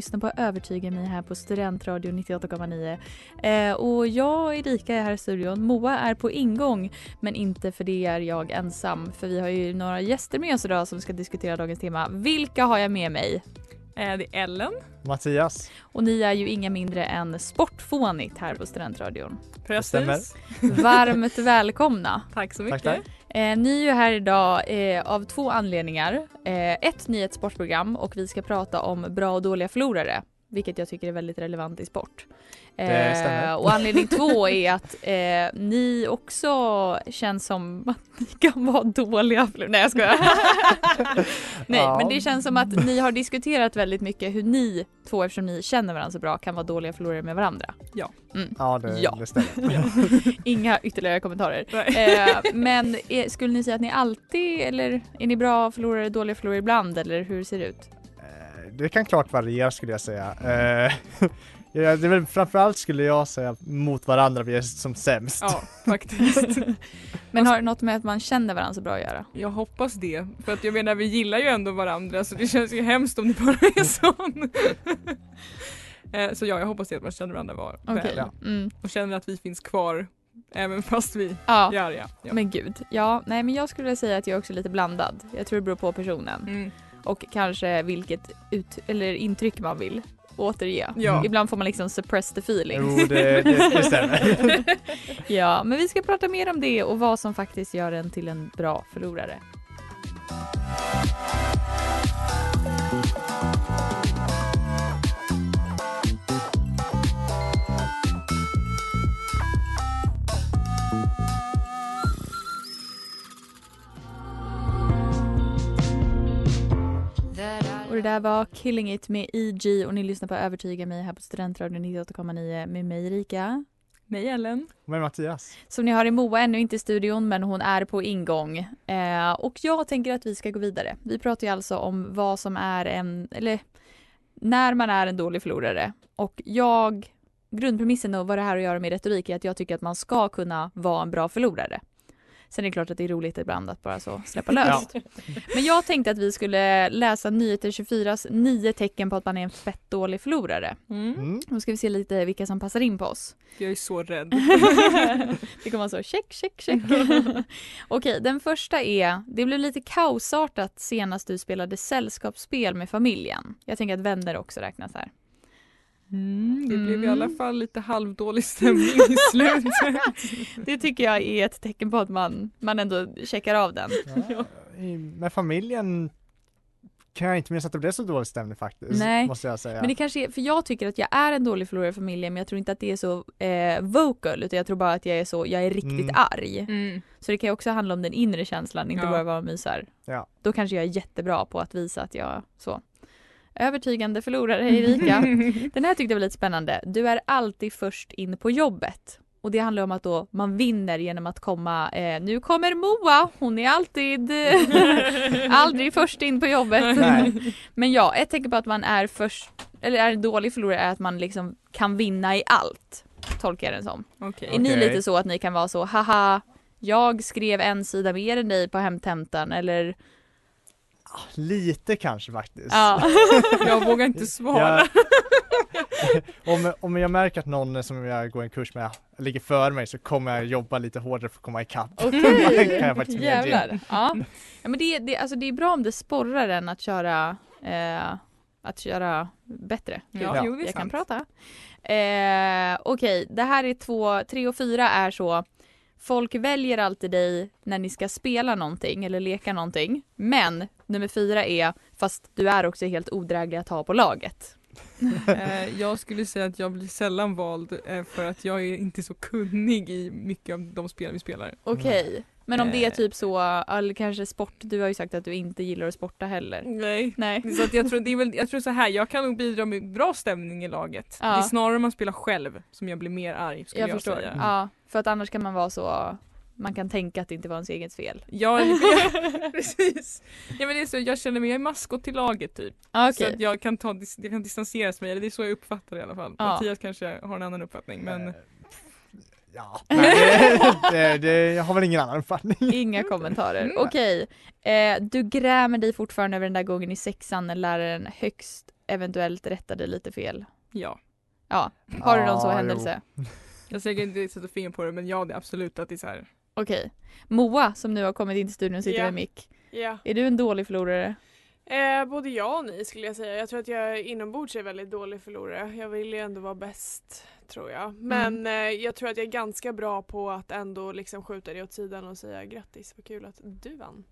Lyssnar på Övertyga mig här på Studentradio 98,9. Eh, och jag och Erika är här i studion. Moa är på ingång, men inte för det är jag ensam. För vi har ju några gäster med oss idag som ska diskutera dagens tema. Vilka har jag med mig? Eh, det är Ellen. Mattias. Och ni är ju inga mindre än Sportfånigt här på Studentradion. Precis. Varmt välkomna! Tack så Tack, mycket. tack. Eh, ni är ju här idag eh, av två anledningar. Eh, ett, ni är ett sportprogram och vi ska prata om bra och dåliga förlorare. Vilket jag tycker är väldigt relevant i sport. Det stämmer. och anledning två är att eh, ni också känns som att ni kan vara dåliga förlorare. Nej jag skojar. Nej Ja. men det känns som att ni har diskuterat väldigt mycket hur ni två eftersom ni känner varandra så bra kan vara dåliga förlorare med varandra. Ja. Mm. Ja, det, Ja. det stämmer. Inga ytterligare kommentarer. Eh, men är, skulle ni säga att ni alltid eller är ni bra förlorare, dåliga förlorare ibland eller hur ser det ut? Eh, Det kan klart variera skulle jag säga. Eh, ja, det är väl framförallt skulle jag säga mot varandra vi är som sämst. Ja, faktiskt. Men har det något med att man känner varandra så bra att göra? Jag hoppas det. För att jag menar vi gillar ju ändå varandra så det känns ju hemskt om det bara är sån. Eh, så ja, jag hoppas det att man känner varandra var Okej. väl. Ja. Mm. Och känner att vi finns kvar även fast vi Ja. är arga. Ja. Men gud, ja, nej men jag skulle säga att jag också är lite blandad. Jag tror det beror på personen Mm. och kanske vilket ut, eller intryck man vill återge. Ja. Ibland får man liksom suppress the feelings. Jo, det, det, det stämmer. ja, men vi ska prata mer om det och vad som faktiskt gör en till en bra förlorare. Det där var Killing It med E.G. och ni lyssnar på Övertyga mig här på Studentradion 98,9 med mig Erika. Mig Ellen. Men Mattias, Som ni hör är Moa ännu inte i studion men hon är på ingång. Eh, och jag tänker att vi ska gå vidare. Vi pratar ju alltså om vad som är en, eller när man är en dålig förlorare. Och jag, grundpremissen och vad det här har att göra med retorik är att jag tycker att man ska kunna vara en bra förlorare. Sen är det klart att det är roligt ibland att bara så släppa löst. Men jag tänkte att vi skulle läsa Nyheter 24s nio tecken på att man är en fett dålig förlorare. Mm. mm. Nu ska vi se lite vilka som passar in på oss. Jag är så rädd. det kommer vara så check, check, check. Okej, den första är, det blev lite kaosartat senast du spelade sällskapsspel med familjen. Jag tänker att vänner också räknas här. Mm, det blev i Mm. alla fall lite halvdålig stämning i slutet. Det tycker jag är ett tecken på att man, man ändå checkar av den. Ja. I- Med familjen kan jag inte minnas att det blev så dålig stämning faktiskt. Nej, Måste jag säga. Men det kanske är, för jag tycker att jag är en dålig förlorare i familjen men jag tror inte att det är så eh, vocal utan jag tror bara att jag är så, jag är riktigt Mm. arg. Mm. Så det kan ju också handla om den inre känslan, inte Ja. bara vara mysar. Ja. Då kanske jag är jättebra på att visa att jag så. Övertygande förlorare Erika. Den här tyckte jag var lite spännande. Du är alltid först in på jobbet. Och det handlar om att då man vinner genom att komma, eh, nu kommer Moa, hon är alltid aldrig först in på jobbet. Nej. Men ja, ett tecken på att man är först, eller är en dålig förlorare är att man liksom kan vinna i allt. Tolkar jag den som. Okej. Är ni lite så att ni kan vara så, haha, jag skrev en sida mer än dig på hemtentan eller Lite kanske faktiskt. Ja. Jag vågar inte svara. Jag, om, om jag märker att någon som jag går en kurs med ligger före mig så kommer jag jobba lite hårdare för att komma ikapp. Okej, kan jag faktiskt jävlar. Ja. ja men det, det, alltså det är bra om det sporrar en att köra eh, att köra bättre. Gud, Ja, jo, det är jag kan sant. prata. Eh, Okej, det här är två, tre och fyra är så Folk väljer alltid dig när ni ska spela någonting eller leka någonting. Men nummer fyra är fast du är också helt odräglig att ha på laget. Eh, jag skulle säga att jag blir sällan vald eh, för att jag är inte så kunnig i mycket av de spel vi spelar. Okej, men om det är Eh. typ så, eller kanske sport, du har ju sagt att du inte gillar att sporta heller. Nej. Nej. Så att jag, tror, det är väl, jag tror så här, jag kan nog bidra med bra stämning i laget. Ja. Det är snarare om man spelar själv som jag blir mer arg skulle jag, Jag förstår. säga. Ja, för att annars kan man vara så, man kan tänka att det inte var ens eget fel. Ja, jag, precis. Ja, men det är så, jag känner mig, jag är maskot till laget typ. Ja, Så Okej, att jag kan, ta, jag kan distanseras mig, eller det är så jag uppfattar det i alla fall. Ja. Mattias kanske har en annan uppfattning men Eh, Ja, nej, det, det, det, jag har väl ingen annan uppfattning. inga kommentarer. Mm. Okej, eh, du grämer dig fortfarande över den där gången i sexan när läraren högst eventuellt rättade lite fel. ja. Ja, har du någon så Ja, händelse? Jag säger inte sätta fingret på det men ja det är absolut att det är så här. Okej. Moa som nu har kommit in till studion och sitter Ja. med mick. Ja, Är du en dålig förlorare? eh, både ja och nej skulle jag säga. Jag tror att jag inombords är väldigt dålig förlorare. Jag vill ju ändå vara bäst tror jag. Men eh, jag tror att jag är ganska bra på att ändå liksom skjuta det åt sidan och säga grattis, vad kul att du vann.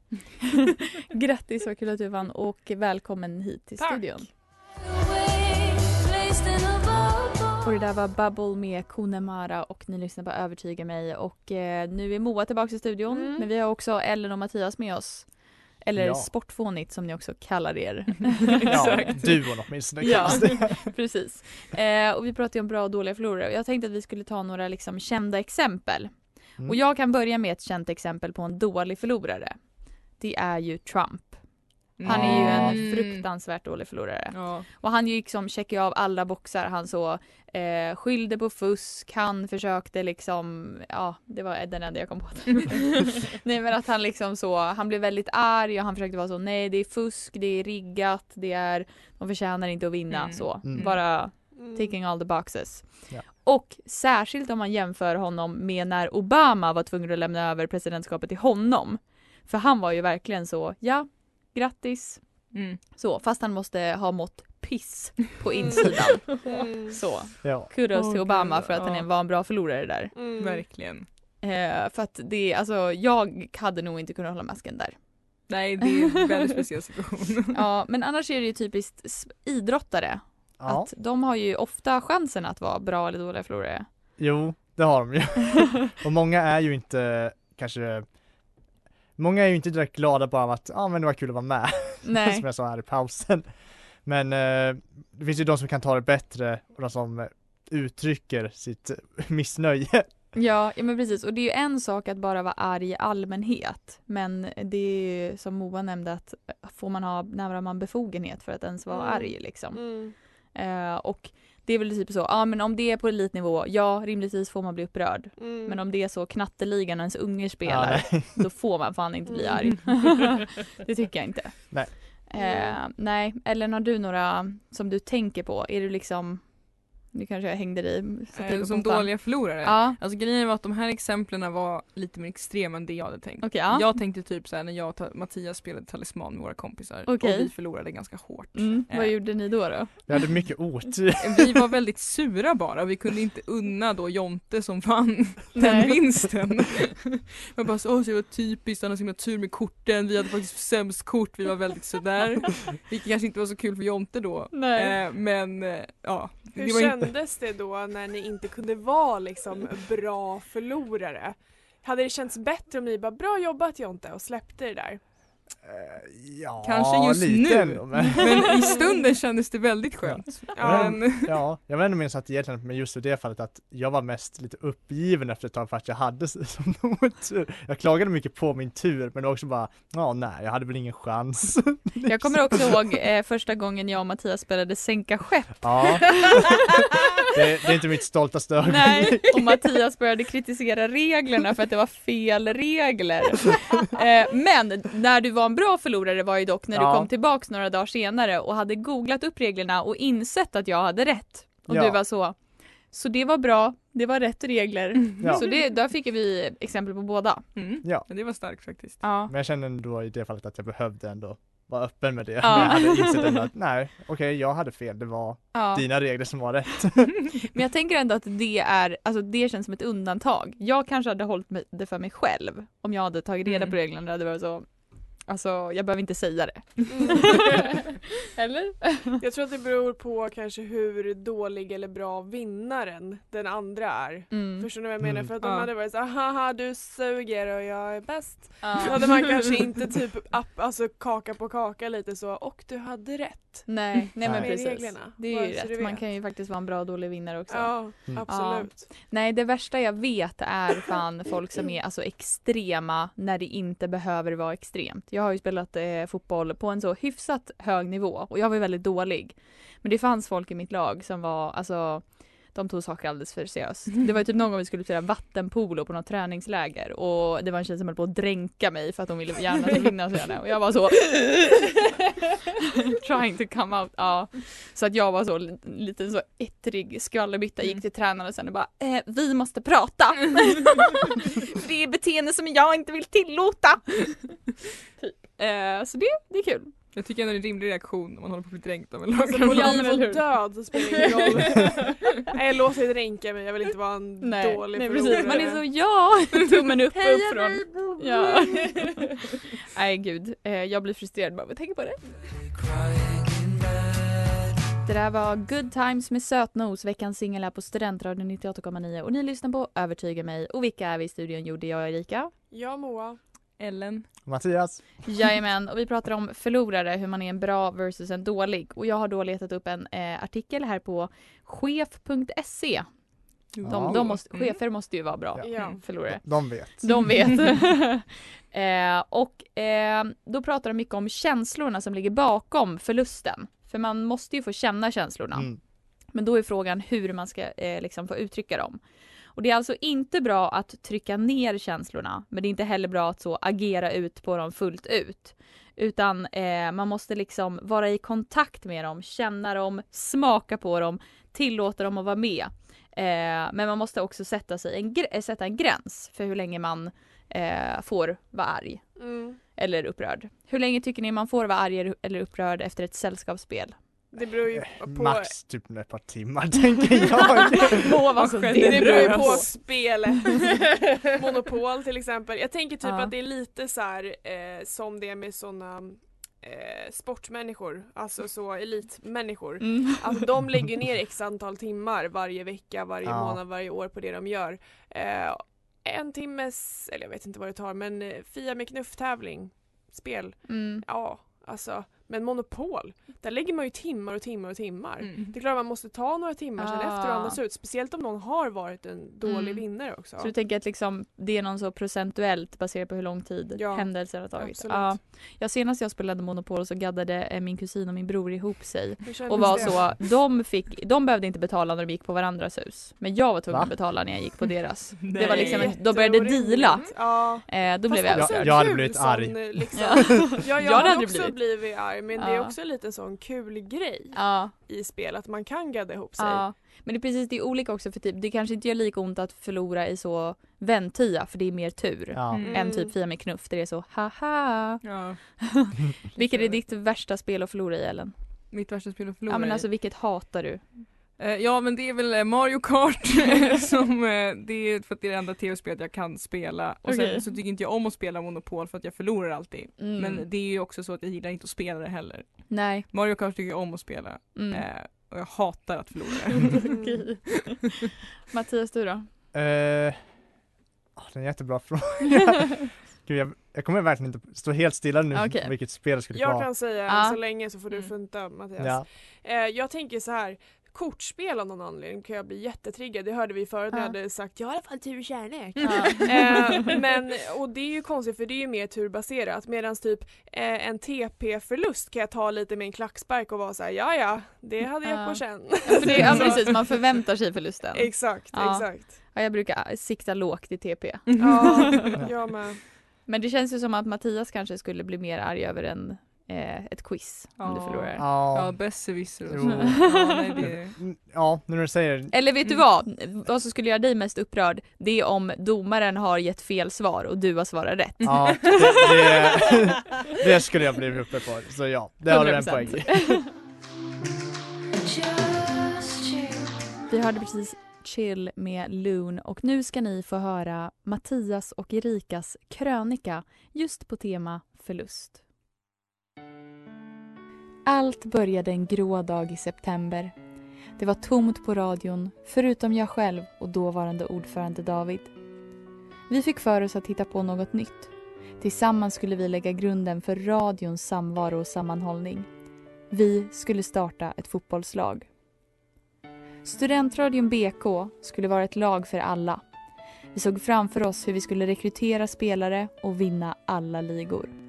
Grattis, vad kul att du vann och välkommen hit till Tack. studion. Och det där var Bubble med Kunemara och ni lyssnar på Övertyga mig och eh, nu är Moa tillbaka i studion Mm. men vi har också Ellen och Mattias med oss. Eller Ja. Sportfånigt som ni också kallar er. Ja, duon åtminstone Ja. Precis. Eh, och vi pratar ju om bra och dåliga förlorare och jag tänkte att vi skulle ta några liksom kända exempel. Mm. Och jag kan börja med ett känt exempel på en dålig förlorare. Det är ju Trump. Han är ju en fruktansvärt dålig förlorare. Ja. Och han liksom checkade av alla boxar. Han så eh, skyllde på fusk, han försökte liksom, ja det var den enda jag kom på. nej men att han liksom så, han blev väldigt arg och han försökte vara så, nej det är fusk, det är riggat, det är, de förtjänar inte att vinna Mm. så. Mm. Bara Mm. taking all the boxes. Ja. Och särskilt om man jämför honom med när Obama var tvungen att lämna över presidentskapet till honom. För han var ju verkligen så, ja, grattis, Mm. så, fast han måste ha mått piss på insidan. Mm. Så, Ja. kudos Åh, till Obama gud, för att han ja. var en bra förlorare där. Mm. Verkligen. Eh, för att det, alltså jag hade nog inte kunnat hålla masken där. Nej det är en väldigt speciell situation. Ja, men annars är det ju typiskt idrottare. ja, Att de har ju ofta chansen att vara bra eller dåliga förlorare. jo, det har de ju. Och många är ju inte kanske Många är ju inte direkt glada bara av att, ja ah, men det var kul att vara med, Nej. som jag sa här i pausen. Men eh, det finns ju de som kan ta det bättre och de som uttrycker sitt missnöje. Ja, ja men precis och det är ju en sak att bara vara arg i allmänhet men det är ju som Moa nämnde att får man ha, när man befogenhet för att ens vara Mm. arg liksom. Mm. Eh, och det är väl typ så, ja men om det är på elitnivå, ja rimligtvis får man bli upprörd. Mm. Men om det är så knatteligan och ens unger Ja, spelar, nej. då får man fan inte bli Mm. arg. det tycker jag inte. Nej. Eh, nej, eller har du några som du tänker på? Är du liksom, nu kanske jag hängde dig. Eh, Som dåliga förlorare. Ja, Alltså grejen var att de här exemplen var lite mer extrema än det jag hade tänkt. okej. ja. Jag tänkte typ såhär när jag och Mattias spelade Talisman med våra kompisar Okej. och vi förlorade ganska hårt. Mm, vad Eh. gjorde ni då? då? Jag hade mycket otur. Vi var väldigt sura bara, vi kunde inte unna då Jonte som vann den Nej. vinsten. Jag bara så, åh det var typiskt, han har så himla tur med korten, vi hade faktiskt sämst kort, vi var väldigt sådär. Vilket kanske inte var så kul för Jonte då. Nej. Eh, men eh, ja, Hur det var inte kändes det då när ni inte kunde vara liksom bra förlorare? Hade det känts bättre om ni bara bra jobbat Jonte och släppte det där? Eh, Ja, Kanske just lite nu. men... Men i stunden kändes det väldigt skönt. Ja. Men, Ja, jag var ändå minns att egentligen med just i det fallet att jag var mest lite uppgiven efter ett tag för att jag hade som otur. Jag klagade mycket på min tur men det var också bara, ja nej jag hade väl ingen chans. Jag kommer också ihåg eh, första gången jag och Mattias spelade sänka skepp. Ja, det, det är inte mitt stoltaste ögonblick. Nej, och Mattias började kritisera reglerna för att det var fel regler. Eh, men när du var en bra förlorare var ju dock när Ja. du kom tillbaks några dagar senare och hade googlat upp reglerna och insett att jag hade rätt. Och Ja. du var så, så det var bra, det var rätt regler. Ja. Så det, där fick vi exempel på båda. Mm. Ja. Men det var starkt faktiskt. Ja. Men jag kände ändå i det fallet att jag behövde ändå vara öppen med det. Ja. Jag hade insett ändå att nej, okej jag hade fel, det var ja. dina regler som var rätt. Men jag tänker ändå att det är, alltså det känns som ett undantag. Jag kanske hade hållit det för mig själv om jag hade tagit reda Mm. på reglerna. Det hade varit så, alltså jag behöver inte säga det. Eller? Jag tror att det beror på kanske hur dålig eller bra vinnaren den andra är. Mm. Förstår ni vad jag menar? Mm. För att de Ja. hade varit så haha du suger och jag är bäst. Ja. Då hade man kanske inte typ upp, alltså kaka på kaka lite så och du hade rätt. Nej, nej men precis. reglerna, Det är ju rätt. Man kan ju faktiskt vara en bra och dålig vinnare också. Ja, Mm. absolut. Nej, det värsta jag vet är fan folk som är alltså extrema när det inte behöver vara extremt. Jag har ju spelat eh, fotboll på en så hyfsat hög nivå och jag var ju väldigt dålig. Men det fanns folk i mitt lag som var, alltså de tog saker alldeles för seriöst. Det var ju typ någon gång vi skulle spela vattenpolo på något träningsläger och det var en tjej som höll på att dränka mig för att hon ville gärna vinna så och jag var så trying to come out. Ja. Så att jag var så li- lite så ettrig skvallerbytta, gick till tränaren sen och bara eh, vi måste prata. Det är beteende som jag inte vill tillåta. typ. eh, så det, det är kul. Jag tycker ändå det är en rimlig reaktion om man håller på att bli dränkt av en Alltså på lagkamrat. Ja, men liv och död så spelar det ingen roll. Nej låt det dränka mig, jag vill inte vara en Nej, dålig nej precis. Man är så ja, tummen upp Heja upp från. mig, Bobby! Ja. Nej gud, eh, jag blir frustrerad bara av att tänka på det. Det där var Good Times med Sötnos, veckans singel här på Studentradion 98,9 och ni lyssnar på Övertyga mig och vilka är vi i studion? Jo det är jag Erika. Ja Moa. Ellen. Mattias, Jajamän, och vi pratar om förlorare, hur man är en bra versus en dålig. Och jag har då letat upp en eh, artikel här på chef.se. De, Ja. de måste, Mm. chefer måste ju vara bra Ja. förlorare. de vet. De vet. eh, och eh, då pratar de mycket om känslorna som ligger bakom förlusten. För man måste ju få känna känslorna. Mm. Men då är frågan hur man ska eh, liksom få uttrycka dem. Och det är alltså inte bra att trycka ner känslorna, men det är inte heller bra att så agera ut på dem fullt ut. Utan eh, man måste liksom vara i kontakt med dem, känna dem, smaka på dem, tillåta dem att vara med. Eh, men man måste också sätta, sig en, eh, sätta en gräns för hur länge man eh, får vara arg Mm. eller upprörd. Hur länge tycker ni man får vara arg eller upprörd efter ett sällskapsspel? Det beror ju Eh, på Max typ ett par timmar tänker jag. Må vara så Det beror ju på spelet. Monopol till exempel. Jag tänker typ Ja. att det är lite så här eh, som det är med såna eh, sportmänniskor, alltså så elitmänniskor. Mm. Alltså de lägger ner x antal timmar varje vecka, varje Ja. månad, varje år på det de gör. Eh, en timmes, eller jag vet inte vad det tar, men eh, Fia med knuff-tävling, spel, Mm. ja alltså. Men Monopol, där lägger man ju timmar och timmar och timmar. Mm. Det är klart man måste ta några timmar sen Ah. efter och andas ut. Speciellt om någon har varit en dålig Mm. vinnare också. Så du tänker att liksom, det är någon så procentuellt baserat på hur lång tid Ja, händelser har tagit? absolut. Ja. ja, senast jag spelade Monopol så gaddade eh, min kusin och min bror ihop sig. Och var det? så, de, fick, de behövde inte betala när de gick på varandras hus. Men jag var tvungen Va? att betala när jag gick på deras. Det Nej. var liksom, en, de började deala. Ja. Eh, då Fast blev jag också Jag- jag hade blivit arg. Liksom. Ja. Ja, jag Jag hade hade också blivit. blivit. arg men det är Ja. också en liten sån kul grej Ja, i spel att man kan gadda ihop sig. ja. Men det är precis, det är olika också för typ, det kanske inte gör lika ont att förlora i så väntia för det är mer tur. Ja. Mm. Än typ Fia med knuff där det är så haha. Ja. Vilket är ditt värsta spel att förlora i Ellen? Mitt värsta spel att förlora Ja men i. alltså vilket hatar du? Eh, Ja men det är väl eh, Mario Kart som eh, det är för att det är det enda tv-spelet jag kan spela och Okej. sen så tycker inte jag om att spela Monopol för att jag förlorar alltid. Mm. Men det är ju också så att jag gillar inte att spela det heller. Nej. Mario Kart tycker jag om att spela Mm. eh, och jag hatar att förlora. Mattias du då? Eh, ah, det är en jättebra fråga. Gud, jag, jag kommer verkligen inte stå helt stilla nu Okej. vilket spel det skulle Jag vara. kan säga Ja. så länge så får du Mm. funta Mattias. Ja. Eh, jag tänker så här. Kortspel av någon anledning kan jag bli jättetriggad. Det hörde vi förut när jag Ja. hade sagt jag har i alla fall tur och kärlek. Ja. eh, men, och det är ju konstigt för det är ju mer turbaserat medan typ eh, en TP-förlust kan jag ta lite med en klackspark och vara såhär ja ja det hade jag Ja. på känn. För det, ja Så- precis, man förväntar sig förlusten. Exakt, Ja. exakt. Ja, jag brukar sikta lågt i TP. Ja, jag med. Men det känns ju som att Mattias kanske skulle bli mer arg över en, eh, ett quiz om du förlorar. Ja, Ja, besserwisser. Jo. Ja, nej, det... Mm, ja, nu när du säger Eller vet du vad? Vad som skulle göra dig mest upprörd, det är om domaren har gett fel svar och du har svarat rätt. Ja, det, det, det skulle jag bli uppe på. Så ja, det har du en 100%. poäng i. Vi hörde precis Chill med Loon och nu ska ni få höra Mattias och Erikas krönika just på tema förlust. Allt började en grå dag i september. Det var tomt på radion, förutom jag själv och dåvarande ordförande David. Vi fick för oss att hitta på något nytt. Tillsammans skulle vi lägga grunden för radions samvaro och sammanhållning. Vi skulle starta ett fotbollslag. Studentradion BK skulle vara ett lag för alla. Vi såg framför oss hur vi skulle rekrytera spelare och vinna alla ligor.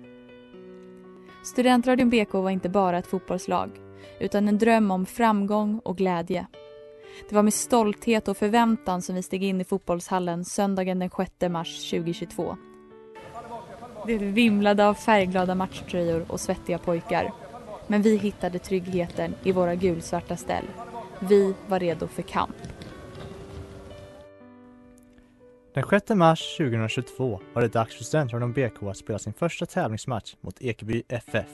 Studentradion BK var inte bara ett fotbollslag utan en dröm om framgång och glädje. Det var med stolthet och förväntan som vi steg in i fotbollshallen söndagen den 6 mars 2022. Det vimlade av färgglada matchtröjor och svettiga pojkar. Men vi hittade tryggheten i våra gulsvarta ställ. Vi var redo för kamp. Den 6 mars 2022 var det dags för Studentradion BK att spela sin första tävlingsmatch mot Ekeby FF.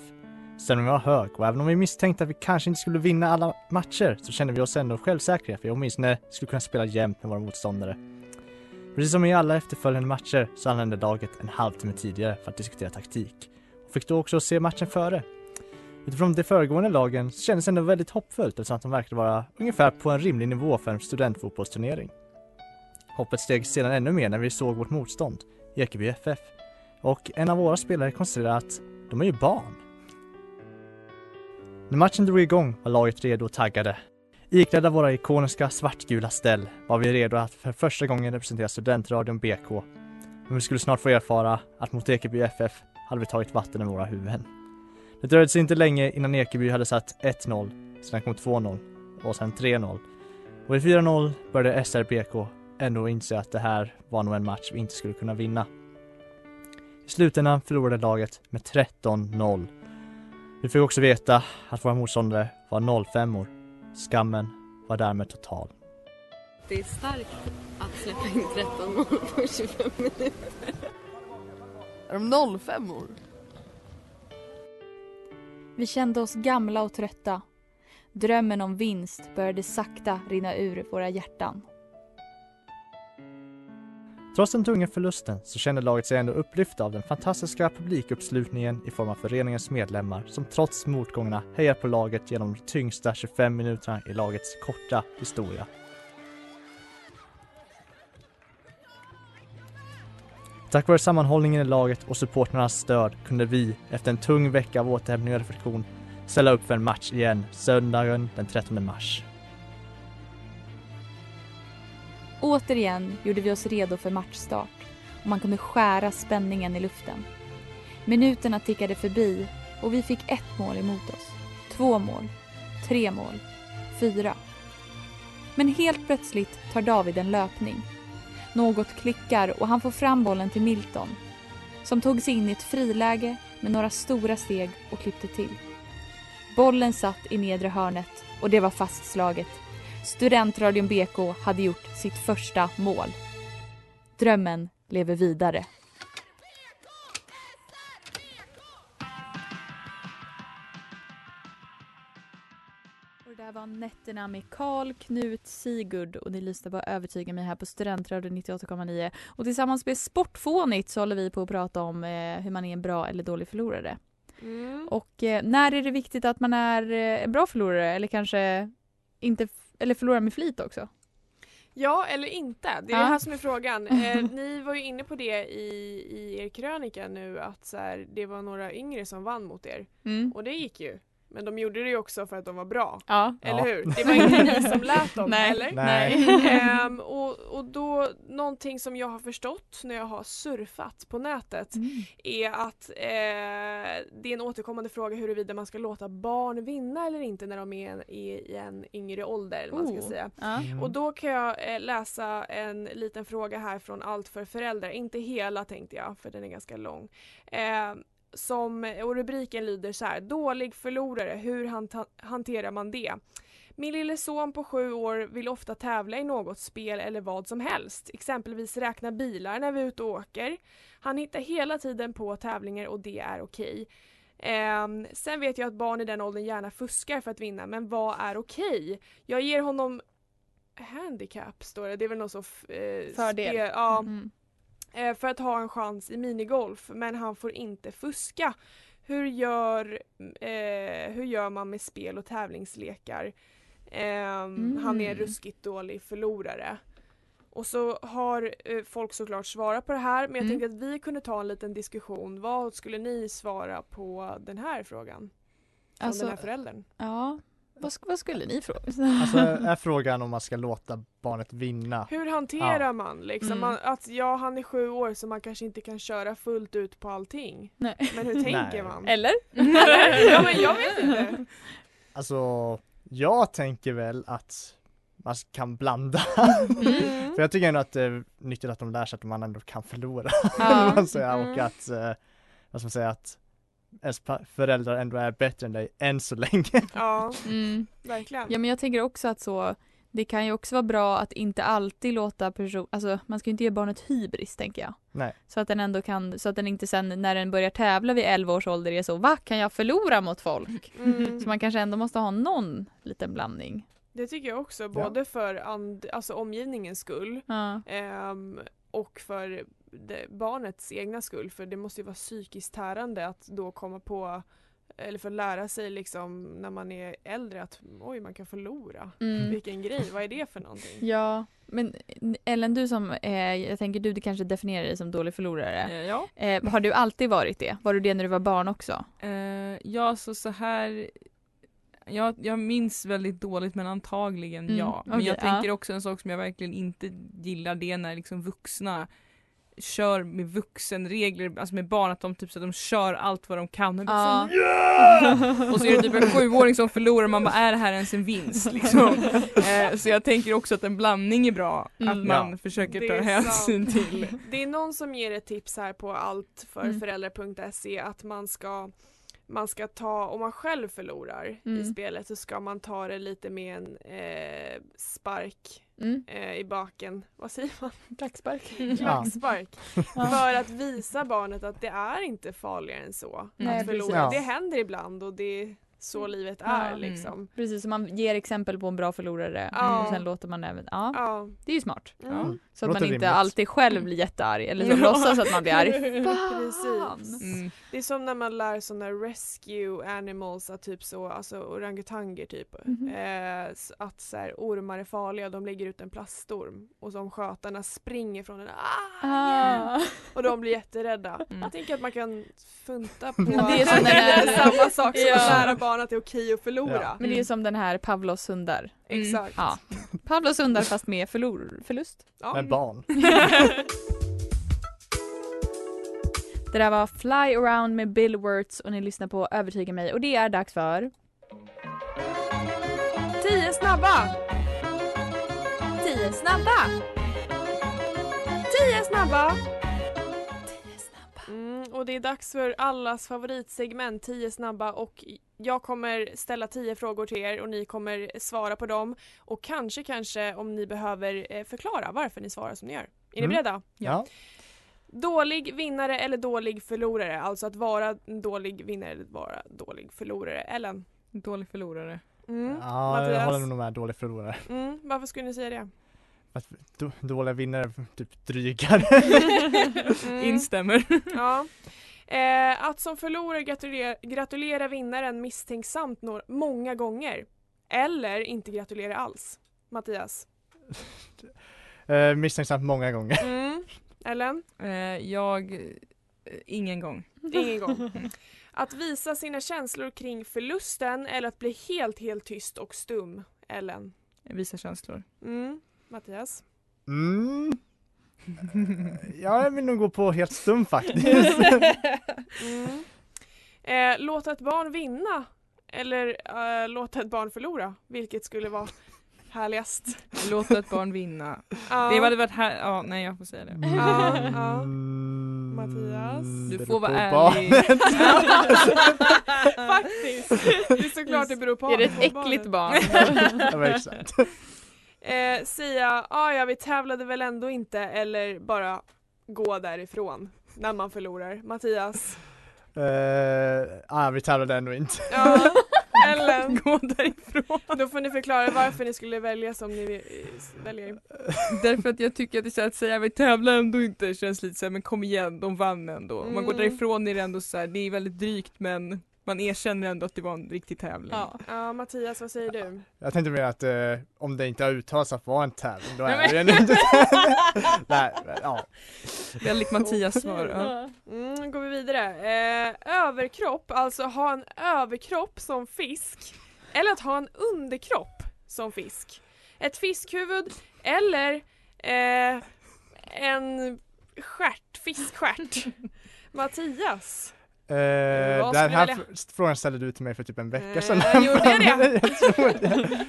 Stämningen var hög och även om vi misstänkte att vi kanske inte skulle vinna alla matcher så kände vi oss ändå självsäkra för vi åtminstone skulle kunna spela jämnt med våra motståndare. Precis som i alla efterföljande matcher så anlände laget en halvtimme tidigare för att diskutera taktik och fick då också se matchen före. Utifrån de föregående lagen så kändes det ändå väldigt hoppfullt eftersom att de verkade vara ungefär på en rimlig nivå för en studentfotbollsturnering. Hoppet steg sedan ännu mer när vi såg vårt motstånd, Ekeby FF. Och en av våra spelare konstaterade att de är ju barn. När matchen drog igång var laget redo och taggade. Iklädda våra ikoniska svartgula ställ var vi redo att för första gången representera studentradion BK. Men vi skulle snart få erfara att mot Ekeby FF hade vi tagit vatten över våra huvuden. Det dröjde sig inte länge innan Ekeby hade satt 1-0, sen kom 2-0 och sen 3-0. Och i 4-0 började SRBK ändå inse att det här var nog en match vi inte skulle kunna vinna. I slutändan förlorade laget med 13-0. Vi fick också veta att våra motståndare var 05 år. Skammen var därmed total. Det är starkt att släppa in 13 mål på 25 minuter. Är de 05 år? Vi kände oss gamla och trötta. Drömmen om vinst började sakta rinna ur våra hjärtan. Trots den tunga förlusten så kände laget sig ändå upplyfta av den fantastiska publikuppslutningen i form av föreningens medlemmar som trots motgångarna hejar på laget genom de tyngsta 25 minuterna i lagets korta historia. Tack vare sammanhållningen i laget och supporternas stöd kunde vi, efter en tung vecka av återhämtning och reflektion, ställa upp för en match igen söndagen den 13 mars. Återigen gjorde vi oss redo för matchstart och man kunde skära spänningen i luften. Minuterna tickade förbi och vi fick ett mål emot oss. Två mål. Tre mål. Fyra. Men helt plötsligt tar David en löpning. Något klickar och han får fram bollen till Milton som tog sig in i ett friläge med några stora steg och klippte till. Bollen satt i nedre hörnet och det var fastslaget. Studentradion BK hade gjort sitt första mål. Drömmen lever vidare. Och det där var Nätterna med Karl Knut Sigurd och ni lyssnar på Övertyga mig här på Studentradion 98,9 och tillsammans med Sportfånigt så håller vi på att prata om eh, hur man är en bra eller dålig förlorare. Mm. Och eh, när är det viktigt att man är eh, en bra förlorare eller kanske inte eller förlorar med flit också? Ja eller inte, det är Ja. det här som är frågan. Eh, ni var ju inne på det i, i er krönika nu att så här, det var några yngre som vann mot er Mm. och det gick ju. Men de gjorde det ju också för att de var bra. Ja. Eller Ja. hur? Det var inte ni som lät dem, Nej. eller? Nej. Ehm, och, och då, någonting som jag har förstått när jag har surfat på nätet Mm. är att eh, det är en återkommande fråga huruvida man ska låta barn vinna eller inte när de är en- i, en yngre ålder. Eller man ska Oh. säga. Mm. Och då kan jag eh, läsa en liten fråga här från Allt för föräldrar. Inte hela tänkte jag, för den är ganska lång. Eh, som, och rubriken lyder så här. Dålig förlorare, hur hanta- hanterar man det? Min lille son på sju år vill ofta tävla i något spel eller vad som helst. Exempelvis räkna bilar när vi är ute och åker. Han hittar hela tiden på tävlingar och det är okej. Ehm, sen vet jag att barn i den åldern gärna fuskar för att vinna, men vad är okej? Jag ger honom handicap står det, det är väl någon så eh, Fördel. spel- ja, Mm. Eh, för att ha en chans i minigolf men han får inte fuska. Hur gör, eh, hur gör man med spel och tävlingslekar? Ehm, Han är en Mm. ruskigt dålig förlorare. Och så har eh, folk såklart svarat på det här men jag Mm. tänkte att vi kunde ta en liten diskussion. Vad skulle ni svara på den här frågan? Från Alltså, den här föräldern? ja. Vad, vad skulle ni fråga? Alltså är frågan om man ska låta barnet vinna. Hur hanterar Ja. man liksom? Mm. Man, att ja, han är sju år så man kanske inte kan köra fullt ut på allting. Nej. Men hur tänker Nej. man? Eller? ja men jag vet inte. Alltså jag tänker väl att man kan blanda. Mm. För jag tycker ändå att det är nyttigt att de lär sig att man ändå kan förlora. Ja. man säga, Mm. och att, eh, vad ska man säga, att ens föräldrar ändå är bättre än dig än så länge. Ja, Mm. verkligen. Ja men jag tänker också att så det kan ju också vara bra att inte alltid låta person, alltså man ska ju inte ge barnet hybris tänker jag. Nej. Så att den ändå kan, så att den inte sen när den börjar tävla vid 11 års ålder är så, va kan jag förlora mot folk? Mm. Så man kanske ändå måste ha någon liten blandning. Det tycker jag också, både för and, alltså omgivningens skull Ja. ehm, och för barnets egna skull. För det måste ju vara psykiskt tärande att då komma på eller för att lära sig liksom när man är äldre att oj man kan förlora. Mm. Vilken grej, vad är det för någonting? Ja, men Ellen du som, eh, jag tänker du kanske definierar dig som dålig förlorare. Eh, Ja. Eh, har du alltid varit det? Var du det när du var barn också? Eh, ja, så så här. Jag, jag minns väldigt dåligt men antagligen Mm, ja. Men okej, jag ja. tänker också en sak som jag verkligen inte gillar det är när liksom vuxna kör med vuxenregler, alltså med barn att de typ så att de kör allt vad de kan och, Ja. liksom, yeah! och så är det typ en sjuåring som förlorar man bara är det här ens en vinst liksom. eh, Så jag tänker också att en blandning är bra, Mm. att man Ja. försöker ta hänsyn sant. till. Det är någon som ger ett tips här på allt för Mm. föräldrar.se att man ska man ska ta, om man själv förlorar i Mm. spelet så ska man ta det lite med en eh, spark Mm. eh, i baken. Vad säger man? Klackspark. Ja. Klackspark. För att visa barnet att det är inte farligare än så Nej, att förlora. precis. Det Ja. händer ibland och det så livet Ja. är Mm. liksom. Precis, så man ger exempel på en bra förlorare Ja. och sen låter man även, ja Ja. det är ju smart. Mm. Så att man inte rimligt. alltid själv blir jättearg eller så låtsas att man blir arg. Precis. Mm. Det är som när man lär sådana rescue animals, att typ så, alltså orangutanger typ. Mhm. Eh, att så här, ormar är farliga, de lägger ut en plastorm och som skötarna springer från den. Ah, Ah. Och de blir jätterädda. Mm. Jag tänker att man kan funta på det är som den här- samma sak som att lära barn att det är okej att förlora. Ja. Men det är som den här Pavlos hundar. Exakt. Ja. Pavlos hundar fast med förlor, förlust. Ja. Med barn. Det där var Fly Around med Bill Wirtz och ni lyssnar på Övertyga mig och det är dags för Tio snabba! 10 snabba! Tio snabba! Och det är dags för allas favoritsegment 10 snabba och jag kommer ställa 10 frågor till er och ni kommer svara på dem och kanske kanske om ni behöver eh, förklara varför ni svarar som ni gör. Är ni Mm. beredda? Ja. Dålig vinnare eller dålig förlorare? Alltså att vara en dålig vinnare eller vara dålig förlorare. Ellen? Dålig förlorare. Mm. Ja, jag Mattias? håller nog med dålig förlorare. Mm. Varför skulle ni säga det? Att då- Dåliga vinnare, typ drygare. Mm. Instämmer. Ja. Eh, att som förlorare gratulera, gratulera vinnaren misstänksamt några, många gånger. Eller inte gratulera alls. Mattias? Eh, misstänksamt många gånger. Mm. Ellen? Eh, jag, eh, ingen gång. ingen gång. Att visa sina känslor kring förlusten eller att bli helt, helt tyst och stum. Ellen. Visa känslor. Mm. Mattias. Mm. Eh, Jag vill nog gå på helt stum faktiskt. Mm. Eh, låta ett barn vinna eller eh, låta ett barn förlora. Vilket skulle vara härligast. Låta ett barn vinna. Ja. Det hade varit här, ja nej jag får säga det. Ja, ja. Mm, Mattias? Du får vara ärlig. Faktiskt. Det är såklart det beror på Är det ett äckligt barn? Ja, exakt. Eh, säga ah, ja vi tävlade väl ändå inte eller bara gå därifrån när man förlorar. Mattias? Uh, ah, vi tävlade ändå inte. Ja, Ellen? Gå därifrån. Då får ni förklara varför ni skulle välja som ni eh, väljer. Därför att jag tycker att det känns att säga vi tävlar ändå inte känns lite såhär men kom igen de vann ändå. Om man går Mm. därifrån är det ändå så här, det är väldigt drygt men man erkänner ändå att det var en riktig tävling. Ja. Ja Mattias vad säger du? Jag tänkte mer att eh, om det inte har uttalats att vara en tävling, då är det inte tävling. Nej, men, ja. Väldigt Mattias svar. Ja. Mm, går vi vidare. Eh, överkropp, alltså ha en överkropp som fisk eller att ha en underkropp som fisk. Ett fiskhuvud eller eh, en stjärt, fiskstjärt. Mattias? Eh, Vad den här välja? frågan ställde du till mig för typ en vecka Eh, sedan. gjorde jag det?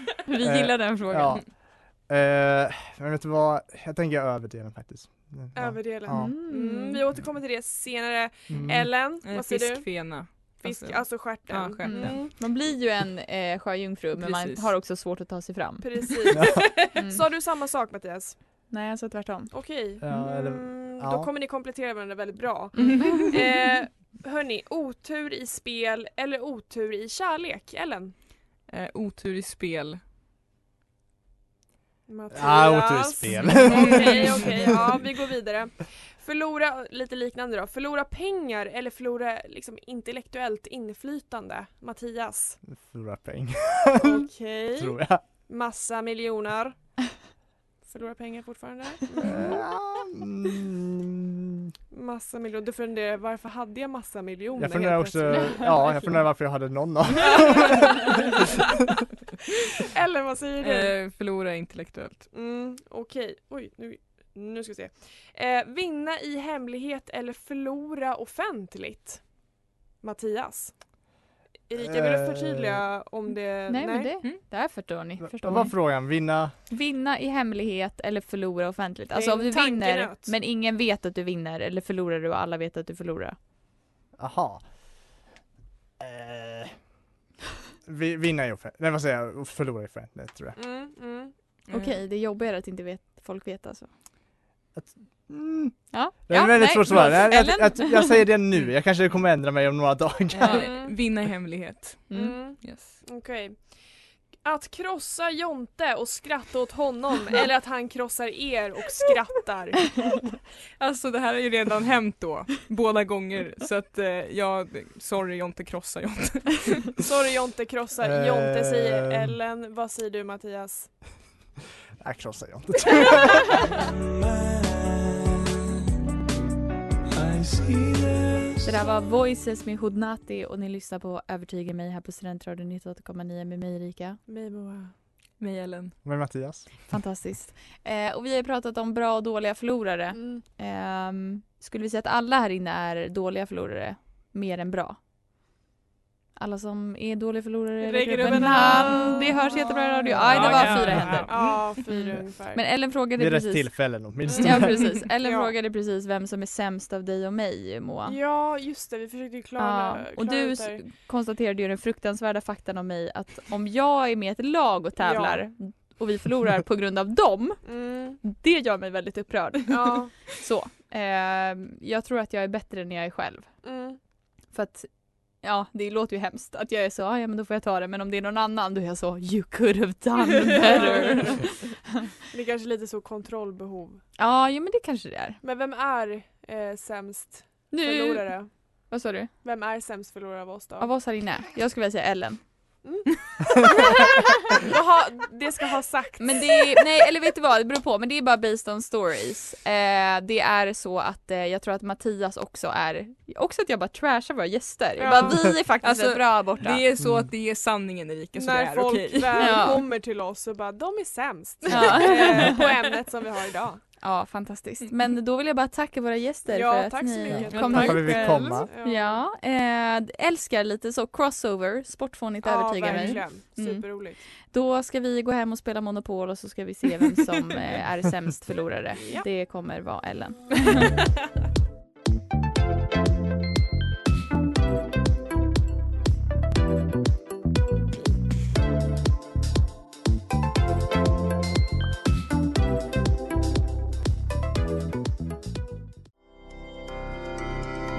Vi Eh, gillar den frågan. Ja. Eh, men vet du vad, jag tänker överdelen faktiskt. Ja. Överdelen. Ja. Mm, vi återkommer till det senare. Mm. Ellen, Eh, vad säger du? Fiskfena. Fisk, Alltså- alltså stjärten. Ja, stjärten. Mm, Man blir ju en eh, sjöjungfru men man har också svårt att ta sig fram. precis. Mm. Sa du samma sak Mattias? Nej jag sa tvärtom. Okej. Ja, eller- Mm, ja. Då kommer ni komplettera varandra väldigt bra. Mm. Eh, hörni, otur i spel eller otur i kärlek? Ellen? Eh, otur i spel. Mattias? Ja, otur i spel. Okej, okej, ja vi går vidare. Förlora, lite liknande då, förlora pengar eller förlora liksom intellektuellt inflytande? Mattias? Förlorar pengar, Okej, tror jag. massa miljoner. Förlora pengar fortfarande? Mm. Massa miljoner, du funderar varför hade jag massa miljoner? Jag funderar också, ja jag funderar varför jag hade någon av Eller vad säger du? Eh, förlora intellektuellt. Mm, Okej, oj nu, nu ska vi se. Eh, vinna i hemlighet eller förlora offentligt? Mattias? Erika, vill du Eh, förtydliga om det? Nej, men det, Mm. det här förstår ni. Förstår Vad var frågan? Vinna? Vinna i hemlighet eller förlora offentligt. Alltså om du vinner tankenöt. men ingen vet att du vinner eller förlorar du och alla vet att du förlorar. Aha. Eh, vi, vinna i offentligt, nej vad säger jag, förlora i offentligt tror jag. Mm, mm. Okej, det är jobbigare att inte vet, folk vet alltså. Mm. Ja, Det är ja, väldigt nej, svårt svar. förlåt. Jag, jag, jag, säger det nu, jag kanske kommer ändra mig om några dagar. Eh, vinna i hemlighet. Mm. Mm. Yes. Okej. Att krossa Jonte och skratta åt honom eller att han krossar er och skrattar? Alltså det här har ju redan hänt då, båda gånger. Så att eh, jag, sorry Jonte krossa Jonte. Sorry Jonte krossar, Eh. Jonte säger Ellen. Vad säger du Mattias? Jag krossar jag inte. Det där var Voices med Hodnati och ni lyssnar på Övertyga mig här på Studentradion 98,9 med mig Erika. Mig Moa. Mig Ellen. Men Mattias? Fantastiskt. Eh, och vi har pratat om bra och dåliga förlorare. Mm. Ehm, skulle vi säga att alla här inne är dåliga förlorare? Mer än bra? Alla som är dåliga förlorare Räcker upp en hand. Det hörs jättebra i radio. Aj, det var Ja, fyra ja, händer. Ja, fyra Mm. ungefär. Men Ellen frågade Vid rätt precis. tillfällen åtminstone. Ja precis. Ellen Ja. frågade precis vem som är sämst av dig och mig Moa. Ja just det, vi försökte ju klara, Ja, och klara du konstaterade ju den fruktansvärda faktan om mig att om jag är med i ett lag och tävlar och vi förlorar på grund av dem, Mm. det gör mig väldigt upprörd. Ja. Så, ehm, jag tror att jag är bättre när jag är själv. Mm. För att, ja det låter ju hemskt att jag är så, "Ah, ja men då får jag ta det, men om det är någon annan då är jag så, you could have done better. Det är kanske lite så kontrollbehov. ja, jo men det kanske det är. Men vem är eh, sämst Nu, förlorare? vad sa du? Vem är sämst förlorare av oss då? Av oss här inne? Jag skulle vilja säga Ellen. Jag har, det ska ha sagt. Men det är, nej eller vet du vad, det beror på, men det är bara based on stories. Eh, det är så att eh, jag tror att Mattias också är, också att jag bara trashar våra gäster. Ja. bara, vi är faktiskt Alltså, bra borta. Det är så Mm. att det är sanningen Erika så det När är folk okej. väl Ja. kommer till oss och bara de är sämst Ja. eh, på ämnet som vi har idag. Ja, fantastiskt. Men då vill jag bara tacka våra gäster Ja, för att tack så ni mycket. kom Tack hit. för att vi fick komma. Ja, eh, älskar lite så crossover, sportfånigt övertygar mig. verkligen. Mm. Superroligt. Då ska vi gå hem och spela Monopol och så ska vi se vem som eh, är sämst förlorare. Ja. Det kommer vara Ellen.